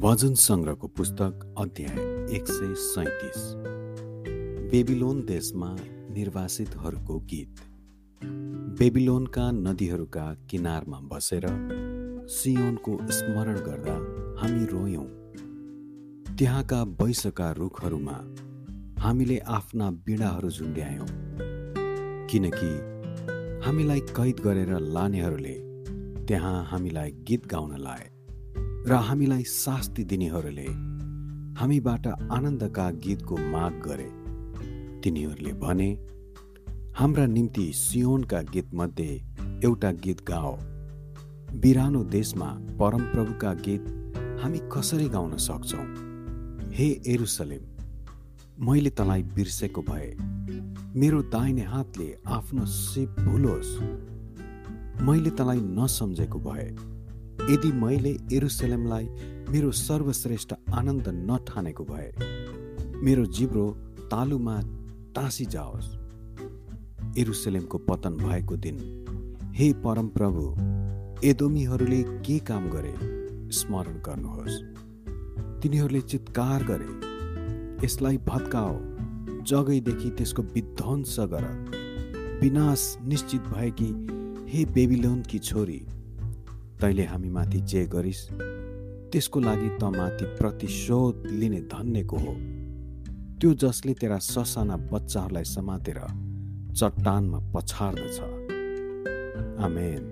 भजन सङ्ग्रहको पुस्तक अध्याय एक सय सैतिस। बेबिलोन देशमा निर्वासितहरूको गीत। बेबिलोनका नदीहरूका किनारमा बसेर सियोनको स्मरण गर्दा हामी रोयौँ। त्यहाँका वैशका रुखहरूमा हामीले आफ्ना बिडाहरू झुन्ड्यायौँ। किनकि हामीलाई कैद गरेर लानेहरूले त्यहाँ हामीलाई गीत गाउन लाए र हामीलाई शास्ति दिनेहरूले हामीबाट आनन्दका गीतको माग गरे। तिनीहरूले भने हाम्रा निम्ति सियोनका गीतमध्ये एउटा गीत गाओ। बिरानो देशमा परमप्रभुका गीत हामी कसरी गाउन सक्छौँ? हे एरुसलेम मैले तँलाई बिर्सेको भए मेरो दाहिने हातले आफ्नो सिप भुलोस्। मैले तँलाई नसम्झेको भए यदि मैले एरुसलेमलाई मेरो सर्वश्रेष्ठ आनन्द नठानेको भए मेरो जिब्रो तालुमा टाँसी जाओस् एरुसलेमको पतन भएको दिन हे परमप्रभु एदोमीहरूले के काम गरे स्मरण गर्नुहोस्। तिनीहरूले चित्कार गरे यसलाई भत्काओ जगैदेखि त्यसको विध्वंस गर। विनाश निश्चित भएकी हे बेबिलोनकी छोरी तैँले हामीमाथि जे गरिस् त्यसको लागि त माथि प्रतिशोध लिने धन्यको हो। त्यो जसले तेरा ससाना बच्चाहरूलाई समातेर चट्टानमा पछार्दछ। आमेन।